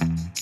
Mm-hmm.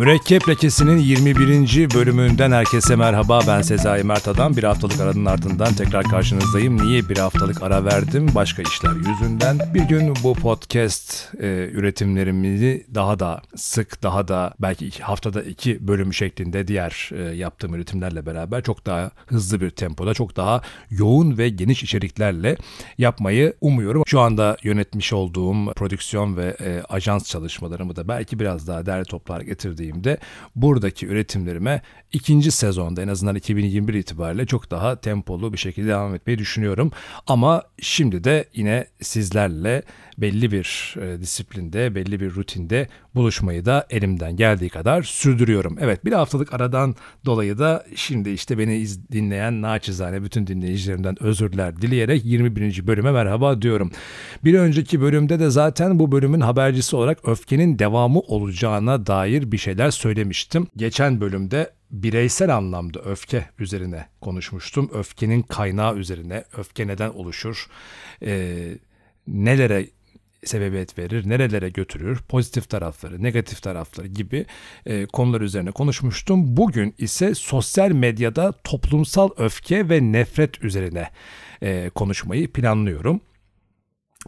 Mürekkep Lekesi'nin 21. bölümünden herkese merhaba. Ben Sezai Mert Adam. Bir haftalık aranın ardından tekrar karşınızdayım. Niye bir haftalık ara verdim? Başka işler yüzünden. Bir gün bu podcast e, üretimlerimizi daha da sık, daha da belki haftada iki bölüm şeklinde diğer e, yaptığım üretimlerle beraber çok daha hızlı bir tempoda, çok daha yoğun ve geniş içeriklerle yapmayı umuyorum. Şu anda yönetmiş olduğum prodüksiyon ve e, ajans çalışmalarımı da belki biraz daha değerli toplar getirdiğim girdiğimde buradaki üretimlerime ikinci sezonda en azından 2021 itibariyle çok daha tempolu bir şekilde devam etmeyi düşünüyorum. Ama şimdi de yine sizlerle belli bir e, disiplinde, belli bir rutinde buluşmayı da elimden geldiği kadar sürdürüyorum. Evet bir haftalık aradan dolayı da şimdi işte beni dinleyen naçizane bütün dinleyicilerimden özürler dileyerek 21. bölüme merhaba diyorum. Bir önceki bölümde de zaten bu bölümün habercisi olarak öfkenin devamı olacağına dair bir şeyler söylemiştim. Geçen bölümde bireysel anlamda öfke üzerine konuşmuştum. Öfkenin kaynağı üzerine, öfke neden oluşur, e, nelere sebebiyet verir, nerelere götürür, pozitif tarafları, negatif tarafları gibi e, konular üzerine konuşmuştum. Bugün ise sosyal medyada toplumsal öfke ve nefret üzerine e, konuşmayı planlıyorum.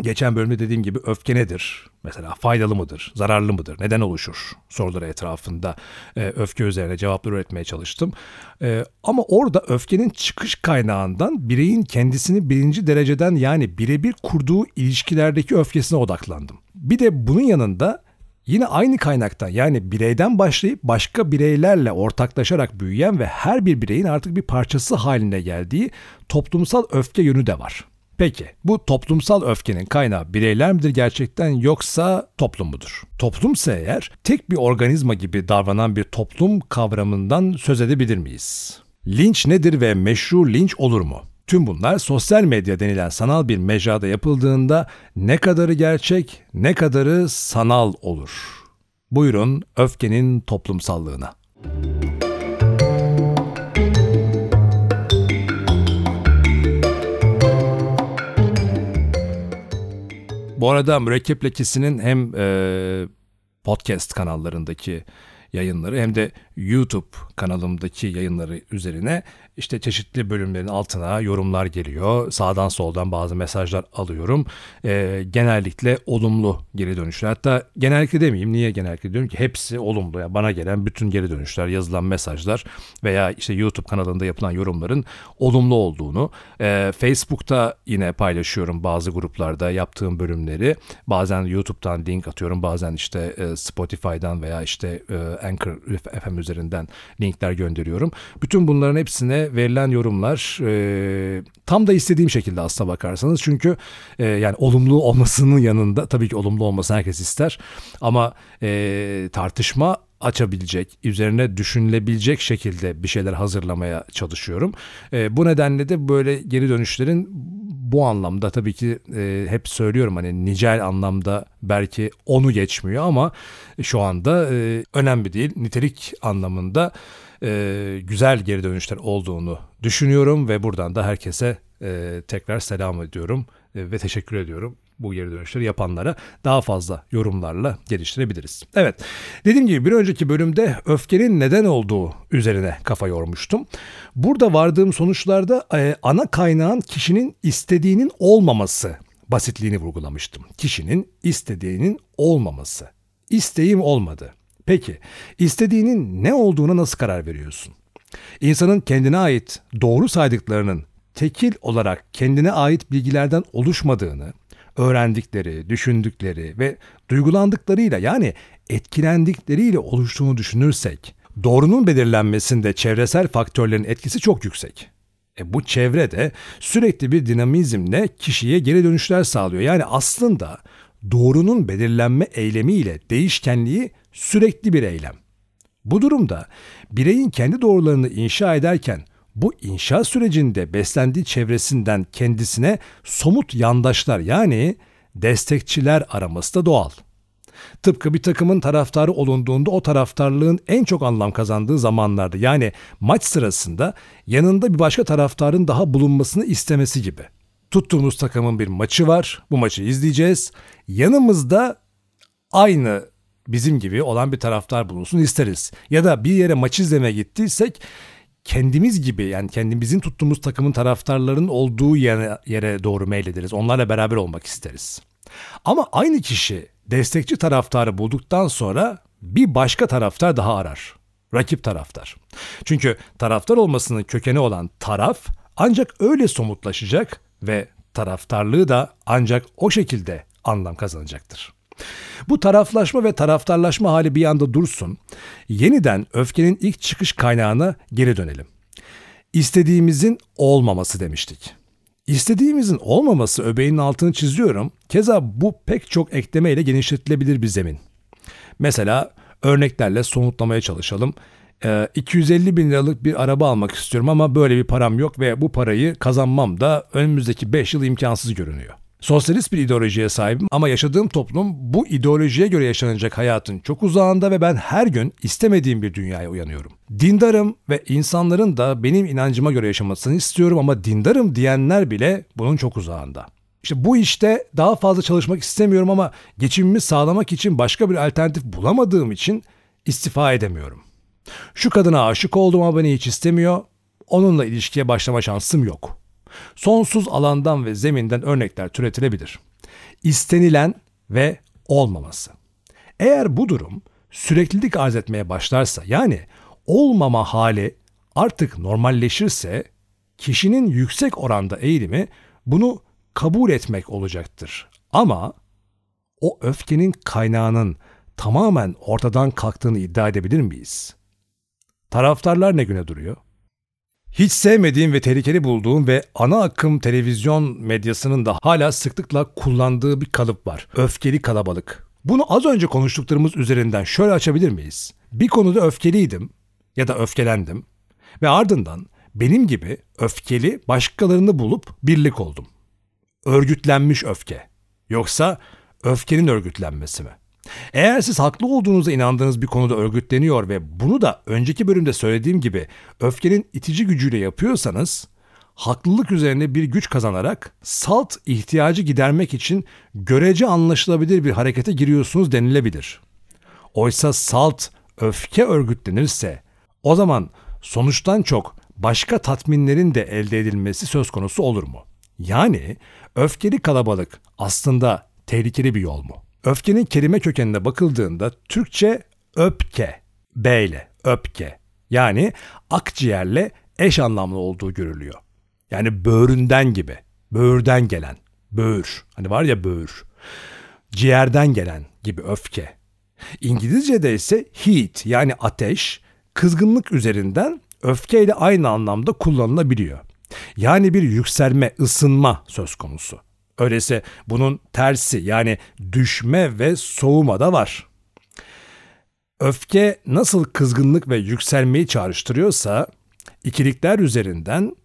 Geçen bölümde dediğim gibi öfke nedir? Mesela faydalı mıdır, zararlı mıdır, neden oluşur soruları etrafında e, öfke üzerine cevaplar üretmeye çalıştım. E, ama orada öfkenin çıkış kaynağından bireyin kendisini birinci dereceden yani birebir kurduğu ilişkilerdeki öfkesine odaklandım. Bir de bunun yanında Yine aynı kaynaktan yani bireyden başlayıp başka bireylerle ortaklaşarak büyüyen ve her bir bireyin artık bir parçası haline geldiği toplumsal öfke yönü de var. Peki bu toplumsal öfkenin kaynağı bireyler midir gerçekten yoksa toplum mudur? Toplumsa eğer tek bir organizma gibi davranan bir toplum kavramından söz edebilir miyiz? Linç nedir ve meşru linç olur mu? Tüm bunlar sosyal medya denilen sanal bir mecrada yapıldığında ne kadarı gerçek, ne kadarı sanal olur? Buyurun öfkenin toplumsallığına. Bu arada Mürekkep Lekesi'nin hem e, podcast kanallarındaki yayınları hem de YouTube kanalımdaki yayınları üzerine işte çeşitli bölümlerin altına yorumlar geliyor. Sağdan soldan bazı mesajlar alıyorum. E, genellikle olumlu geri dönüşler. Hatta genellikle demeyeyim. Niye genellikle diyorum ki hepsi olumlu. Yani bana gelen bütün geri dönüşler, yazılan mesajlar veya işte YouTube kanalında yapılan yorumların olumlu olduğunu. E, Facebook'ta yine paylaşıyorum bazı gruplarda yaptığım bölümleri. Bazen YouTube'dan link atıyorum. Bazen işte e, Spotify'dan veya işte e, Anchor FM üzerinden linkler gönderiyorum. Bütün bunların hepsine verilen yorumlar e, tam da istediğim şekilde aslına bakarsanız. Çünkü e, yani olumlu olmasının yanında tabii ki olumlu olması herkes ister. Ama e, tartışma açabilecek, üzerine düşünülebilecek şekilde bir şeyler hazırlamaya çalışıyorum. E, bu nedenle de böyle geri dönüşlerin bu anlamda tabii ki e, hep söylüyorum hani nicel anlamda belki onu geçmiyor ama şu anda e, önemli değil. Nitelik anlamında e, güzel geri dönüşler olduğunu düşünüyorum ve buradan da herkese e, tekrar selam ediyorum e, ve teşekkür ediyorum bu geri dönüşleri yapanlara daha fazla yorumlarla geliştirebiliriz. Evet dediğim gibi bir önceki bölümde öfkenin neden olduğu üzerine kafa yormuştum. Burada vardığım sonuçlarda e, ana kaynağın kişinin istediğinin olmaması basitliğini vurgulamıştım. Kişinin istediğinin olmaması. İsteğim olmadı. Peki istediğinin ne olduğuna nasıl karar veriyorsun? İnsanın kendine ait doğru saydıklarının tekil olarak kendine ait bilgilerden oluşmadığını, öğrendikleri, düşündükleri ve duygulandıklarıyla yani etkilendikleriyle oluştuğunu düşünürsek, doğrunun belirlenmesinde çevresel faktörlerin etkisi çok yüksek. E bu çevre de sürekli bir dinamizmle kişiye geri dönüşler sağlıyor. Yani aslında doğrunun belirlenme eylemiyle değişkenliği sürekli bir eylem. Bu durumda bireyin kendi doğrularını inşa ederken bu inşa sürecinde beslendiği çevresinden kendisine somut yandaşlar yani destekçiler araması da doğal. Tıpkı bir takımın taraftarı olunduğunda o taraftarlığın en çok anlam kazandığı zamanlarda yani maç sırasında yanında bir başka taraftarın daha bulunmasını istemesi gibi. Tuttuğumuz takımın bir maçı var. Bu maçı izleyeceğiz. Yanımızda aynı bizim gibi olan bir taraftar bulunsun isteriz. Ya da bir yere maç izlemeye gittiysek kendimiz gibi yani kendimizin tuttuğumuz takımın taraftarların olduğu yere, yere doğru meylederiz. Onlarla beraber olmak isteriz. Ama aynı kişi destekçi taraftarı bulduktan sonra bir başka taraftar daha arar. Rakip taraftar. Çünkü taraftar olmasının kökeni olan taraf ancak öyle somutlaşacak ve taraftarlığı da ancak o şekilde anlam kazanacaktır. Bu taraflaşma ve taraftarlaşma hali bir yanda dursun. Yeniden öfkenin ilk çıkış kaynağına geri dönelim. İstediğimizin olmaması demiştik. İstediğimizin olmaması öbeğinin altını çiziyorum. Keza bu pek çok eklemeyle genişletilebilir bir zemin. Mesela örneklerle somutlamaya çalışalım. 250 ee, bin liralık bir araba almak istiyorum ama böyle bir param yok ve bu parayı kazanmam da önümüzdeki 5 yıl imkansız görünüyor. Sosyalist bir ideolojiye sahibim ama yaşadığım toplum bu ideolojiye göre yaşanacak hayatın çok uzağında ve ben her gün istemediğim bir dünyaya uyanıyorum. Dindarım ve insanların da benim inancıma göre yaşamasını istiyorum ama dindarım diyenler bile bunun çok uzağında. İşte bu işte daha fazla çalışmak istemiyorum ama geçimimi sağlamak için başka bir alternatif bulamadığım için istifa edemiyorum. Şu kadına aşık oldum ama beni hiç istemiyor. Onunla ilişkiye başlama şansım yok. Sonsuz alandan ve zeminden örnekler türetilebilir. İstenilen ve olmaması. Eğer bu durum süreklilik arz etmeye başlarsa yani olmama hali artık normalleşirse kişinin yüksek oranda eğilimi bunu kabul etmek olacaktır. Ama o öfkenin kaynağının tamamen ortadan kalktığını iddia edebilir miyiz? Taraftarlar ne güne duruyor? Hiç sevmediğim ve tehlikeli bulduğum ve ana akım televizyon medyasının da hala sıklıkla kullandığı bir kalıp var. Öfkeli kalabalık. Bunu az önce konuştuklarımız üzerinden şöyle açabilir miyiz? Bir konuda öfkeliydim ya da öfkelendim ve ardından benim gibi öfkeli başkalarını bulup birlik oldum. Örgütlenmiş öfke. Yoksa öfkenin örgütlenmesi mi? Eğer siz haklı olduğunuza inandığınız bir konuda örgütleniyor ve bunu da önceki bölümde söylediğim gibi öfkenin itici gücüyle yapıyorsanız haklılık üzerine bir güç kazanarak salt ihtiyacı gidermek için görece anlaşılabilir bir harekete giriyorsunuz denilebilir. Oysa salt öfke örgütlenirse o zaman sonuçtan çok başka tatminlerin de elde edilmesi söz konusu olur mu? Yani öfkeli kalabalık aslında tehlikeli bir yol mu? Öfkenin kelime kökenine bakıldığında Türkçe öpke, B ile öpke yani akciğerle eş anlamlı olduğu görülüyor. Yani böğründen gibi, böğürden gelen, böğür, hani var ya böğür, ciğerden gelen gibi öfke. İngilizce'de ise heat yani ateş, kızgınlık üzerinden öfkeyle aynı anlamda kullanılabiliyor. Yani bir yükselme, ısınma söz konusu. Öyleyse bunun tersi yani düşme ve soğuma da var. Öfke nasıl kızgınlık ve yükselmeyi çağrıştırıyorsa ikilikler üzerinden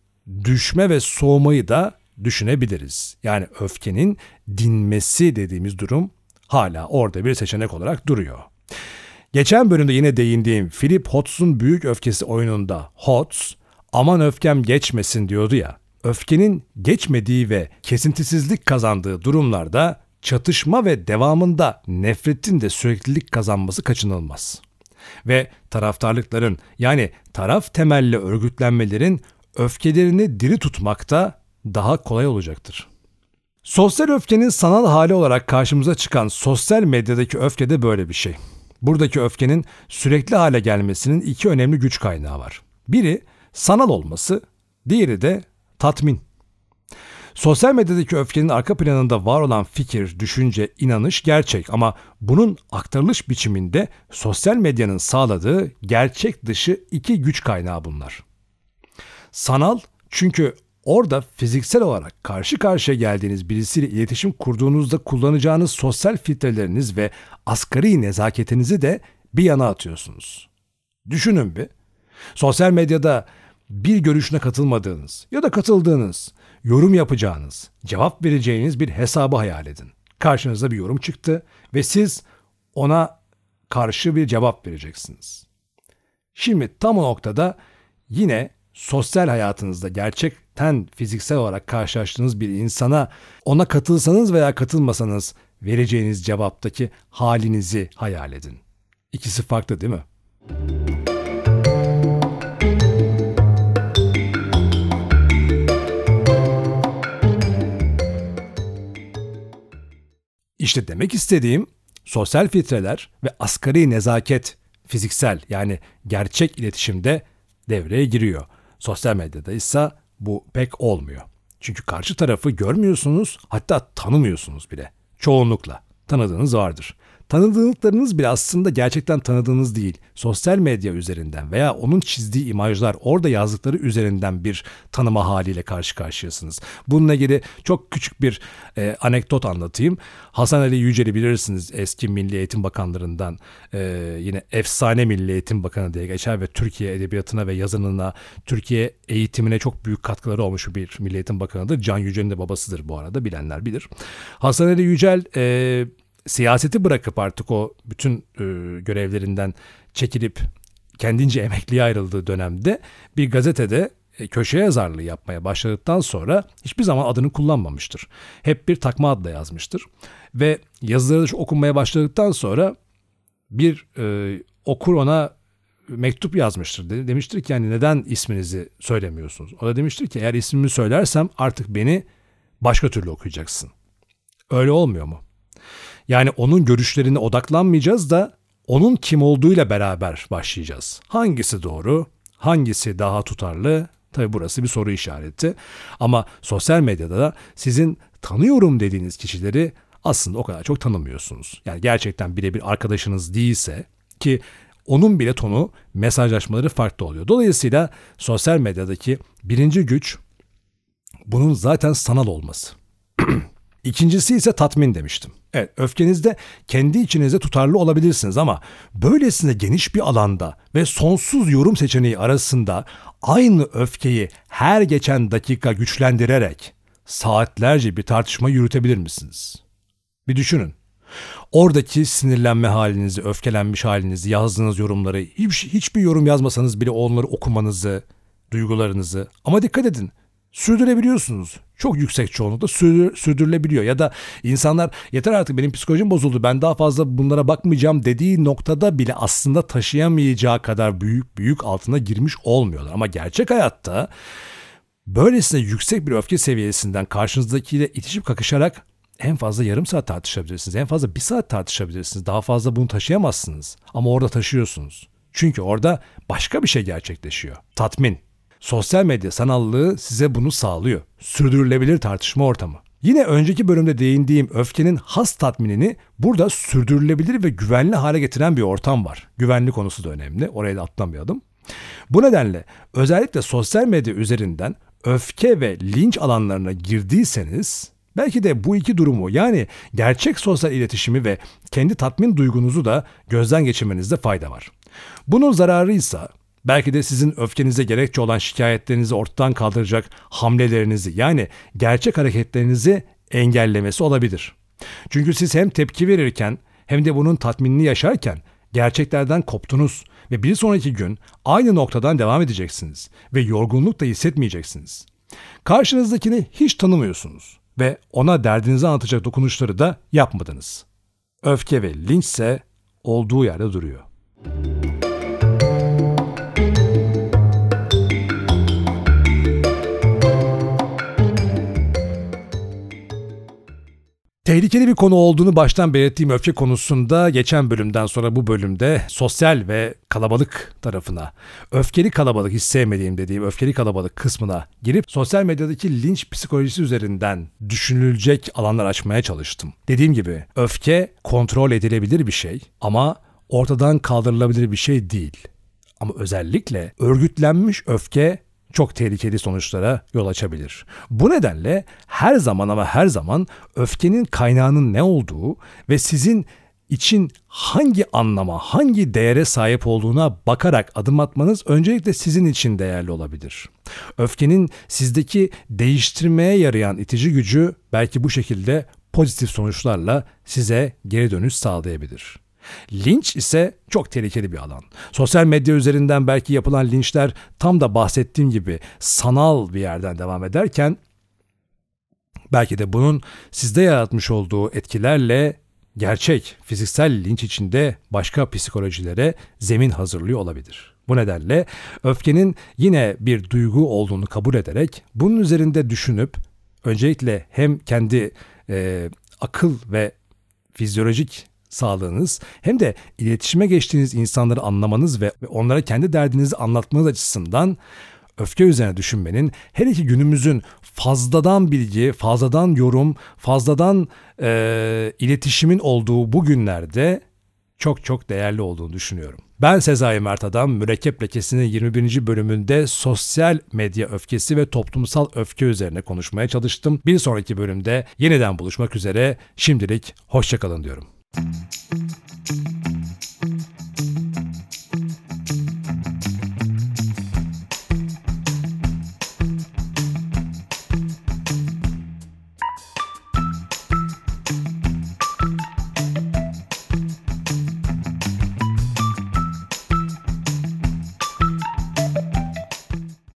düşme ve soğumayı da düşünebiliriz. Yani öfkenin dinmesi dediğimiz durum hala orada bir seçenek olarak duruyor. Geçen bölümde yine değindiğim Philip Hodgs'un Büyük Öfkesi oyununda Hodgs aman öfkem geçmesin diyordu ya öfkenin geçmediği ve kesintisizlik kazandığı durumlarda çatışma ve devamında nefretin de süreklilik kazanması kaçınılmaz. Ve taraftarlıkların yani taraf temelli örgütlenmelerin öfkelerini diri tutmakta daha kolay olacaktır. Sosyal öfkenin sanal hali olarak karşımıza çıkan sosyal medyadaki öfke de böyle bir şey. Buradaki öfkenin sürekli hale gelmesinin iki önemli güç kaynağı var. Biri sanal olması, diğeri de tatmin. Sosyal medyadaki öfkenin arka planında var olan fikir, düşünce, inanış gerçek ama bunun aktarılış biçiminde sosyal medyanın sağladığı gerçek dışı iki güç kaynağı bunlar. Sanal çünkü orada fiziksel olarak karşı karşıya geldiğiniz birisiyle iletişim kurduğunuzda kullanacağınız sosyal filtreleriniz ve asgari nezaketinizi de bir yana atıyorsunuz. Düşünün bir. Sosyal medyada bir görüşüne katılmadığınız ya da katıldığınız, yorum yapacağınız, cevap vereceğiniz bir hesabı hayal edin. Karşınıza bir yorum çıktı ve siz ona karşı bir cevap vereceksiniz. Şimdi tam o noktada yine sosyal hayatınızda gerçekten fiziksel olarak karşılaştığınız bir insana ona katılsanız veya katılmasanız vereceğiniz cevaptaki halinizi hayal edin. İkisi farklı değil mi? İşte demek istediğim sosyal filtreler ve asgari nezaket fiziksel yani gerçek iletişimde devreye giriyor. Sosyal medyada ise bu pek olmuyor. Çünkü karşı tarafı görmüyorsunuz hatta tanımıyorsunuz bile. Çoğunlukla tanıdığınız vardır. Tanıdıklarınız bile aslında gerçekten tanıdığınız değil. Sosyal medya üzerinden veya onun çizdiği imajlar, orada yazdıkları üzerinden bir tanıma haliyle karşı karşıyasınız. Bununla ilgili çok küçük bir e, anekdot anlatayım. Hasan Ali Yücel'i bilirsiniz eski Milli Eğitim Bakanlarından e, yine efsane Milli Eğitim Bakanı diye geçer ve Türkiye edebiyatına ve yazınına, Türkiye eğitimine çok büyük katkıları olmuş bir Milli Eğitim Bakanı'dır. Can Yücel'in de babasıdır bu arada bilenler bilir. Hasan Ali Yücel e, siyaseti bırakıp artık o bütün e, görevlerinden çekilip kendince emekliye ayrıldığı dönemde bir gazetede e, köşe yazarlığı yapmaya başladıktan sonra hiçbir zaman adını kullanmamıştır. Hep bir takma adla yazmıştır. Ve yazıları okunmaya başladıktan sonra bir e, okur ona mektup yazmıştır. De, demiştir ki yani neden isminizi söylemiyorsunuz? O da demiştir ki eğer ismimi söylersem artık beni başka türlü okuyacaksın. Öyle olmuyor mu? Yani onun görüşlerine odaklanmayacağız da onun kim olduğuyla beraber başlayacağız. Hangisi doğru? Hangisi daha tutarlı? Tabi burası bir soru işareti. Ama sosyal medyada da sizin tanıyorum dediğiniz kişileri aslında o kadar çok tanımıyorsunuz. Yani gerçekten birebir arkadaşınız değilse ki onun bile tonu mesajlaşmaları farklı oluyor. Dolayısıyla sosyal medyadaki birinci güç bunun zaten sanal olması. İkincisi ise tatmin demiştim. Evet, öfkenizde kendi içinizde tutarlı olabilirsiniz ama böylesine geniş bir alanda ve sonsuz yorum seçeneği arasında aynı öfkeyi her geçen dakika güçlendirerek saatlerce bir tartışma yürütebilir misiniz? Bir düşünün. Oradaki sinirlenme halinizi, öfkelenmiş halinizi, yazdığınız yorumları, hiç, hiçbir yorum yazmasanız bile onları okumanızı, duygularınızı. Ama dikkat edin, sürdürebiliyorsunuz. Çok yüksek çoğunlukla sürdür, sürdürülebiliyor. Ya da insanlar yeter artık benim psikolojim bozuldu ben daha fazla bunlara bakmayacağım dediği noktada bile aslında taşıyamayacağı kadar büyük büyük altına girmiş olmuyorlar. Ama gerçek hayatta böylesine yüksek bir öfke seviyesinden karşınızdakiyle itişip kakışarak en fazla yarım saat tartışabilirsiniz. En fazla bir saat tartışabilirsiniz. Daha fazla bunu taşıyamazsınız. Ama orada taşıyorsunuz. Çünkü orada başka bir şey gerçekleşiyor. Tatmin. Sosyal medya sanallığı size bunu sağlıyor. Sürdürülebilir tartışma ortamı. Yine önceki bölümde değindiğim öfkenin has tatminini burada sürdürülebilir ve güvenli hale getiren bir ortam var. Güvenli konusu da önemli. Oraya da atlamayalım. Bu nedenle özellikle sosyal medya üzerinden öfke ve linç alanlarına girdiyseniz belki de bu iki durumu yani gerçek sosyal iletişimi ve kendi tatmin duygunuzu da gözden geçirmenizde fayda var. Bunun zararı ise Belki de sizin öfkenize gerekçe olan şikayetlerinizi ortadan kaldıracak hamlelerinizi yani gerçek hareketlerinizi engellemesi olabilir. Çünkü siz hem tepki verirken hem de bunun tatminini yaşarken gerçeklerden koptunuz ve bir sonraki gün aynı noktadan devam edeceksiniz ve yorgunluk da hissetmeyeceksiniz. Karşınızdakini hiç tanımıyorsunuz ve ona derdinizi anlatacak dokunuşları da yapmadınız. Öfke ve linç ise olduğu yerde duruyor. Tehlikeli bir konu olduğunu baştan belirttiğim öfke konusunda geçen bölümden sonra bu bölümde sosyal ve kalabalık tarafına, öfkeli kalabalık hiç sevmediğim dediğim öfkeli kalabalık kısmına girip sosyal medyadaki linç psikolojisi üzerinden düşünülecek alanlar açmaya çalıştım. Dediğim gibi öfke kontrol edilebilir bir şey ama ortadan kaldırılabilir bir şey değil. Ama özellikle örgütlenmiş öfke çok tehlikeli sonuçlara yol açabilir. Bu nedenle her zaman ama her zaman öfkenin kaynağının ne olduğu ve sizin için hangi anlama, hangi değere sahip olduğuna bakarak adım atmanız öncelikle sizin için değerli olabilir. Öfkenin sizdeki değiştirmeye yarayan itici gücü belki bu şekilde pozitif sonuçlarla size geri dönüş sağlayabilir. Linç ise çok tehlikeli bir alan. Sosyal medya üzerinden belki yapılan linçler tam da bahsettiğim gibi sanal bir yerden devam ederken belki de bunun sizde yaratmış olduğu etkilerle gerçek fiziksel linç içinde başka psikolojilere zemin hazırlıyor olabilir. Bu nedenle öfkenin yine bir duygu olduğunu kabul ederek bunun üzerinde düşünüp öncelikle hem kendi e, akıl ve fizyolojik sağlığınız hem de iletişime geçtiğiniz insanları anlamanız ve onlara kendi derdinizi anlatmanız açısından öfke üzerine düşünmenin her iki günümüzün fazladan bilgi, fazladan yorum, fazladan e, iletişimin olduğu bu günlerde çok çok değerli olduğunu düşünüyorum. Ben Sezai Mert Adam, Mürekkep Lekesi'nin 21. bölümünde sosyal medya öfkesi ve toplumsal öfke üzerine konuşmaya çalıştım. Bir sonraki bölümde yeniden buluşmak üzere. Şimdilik hoşçakalın diyorum. うん。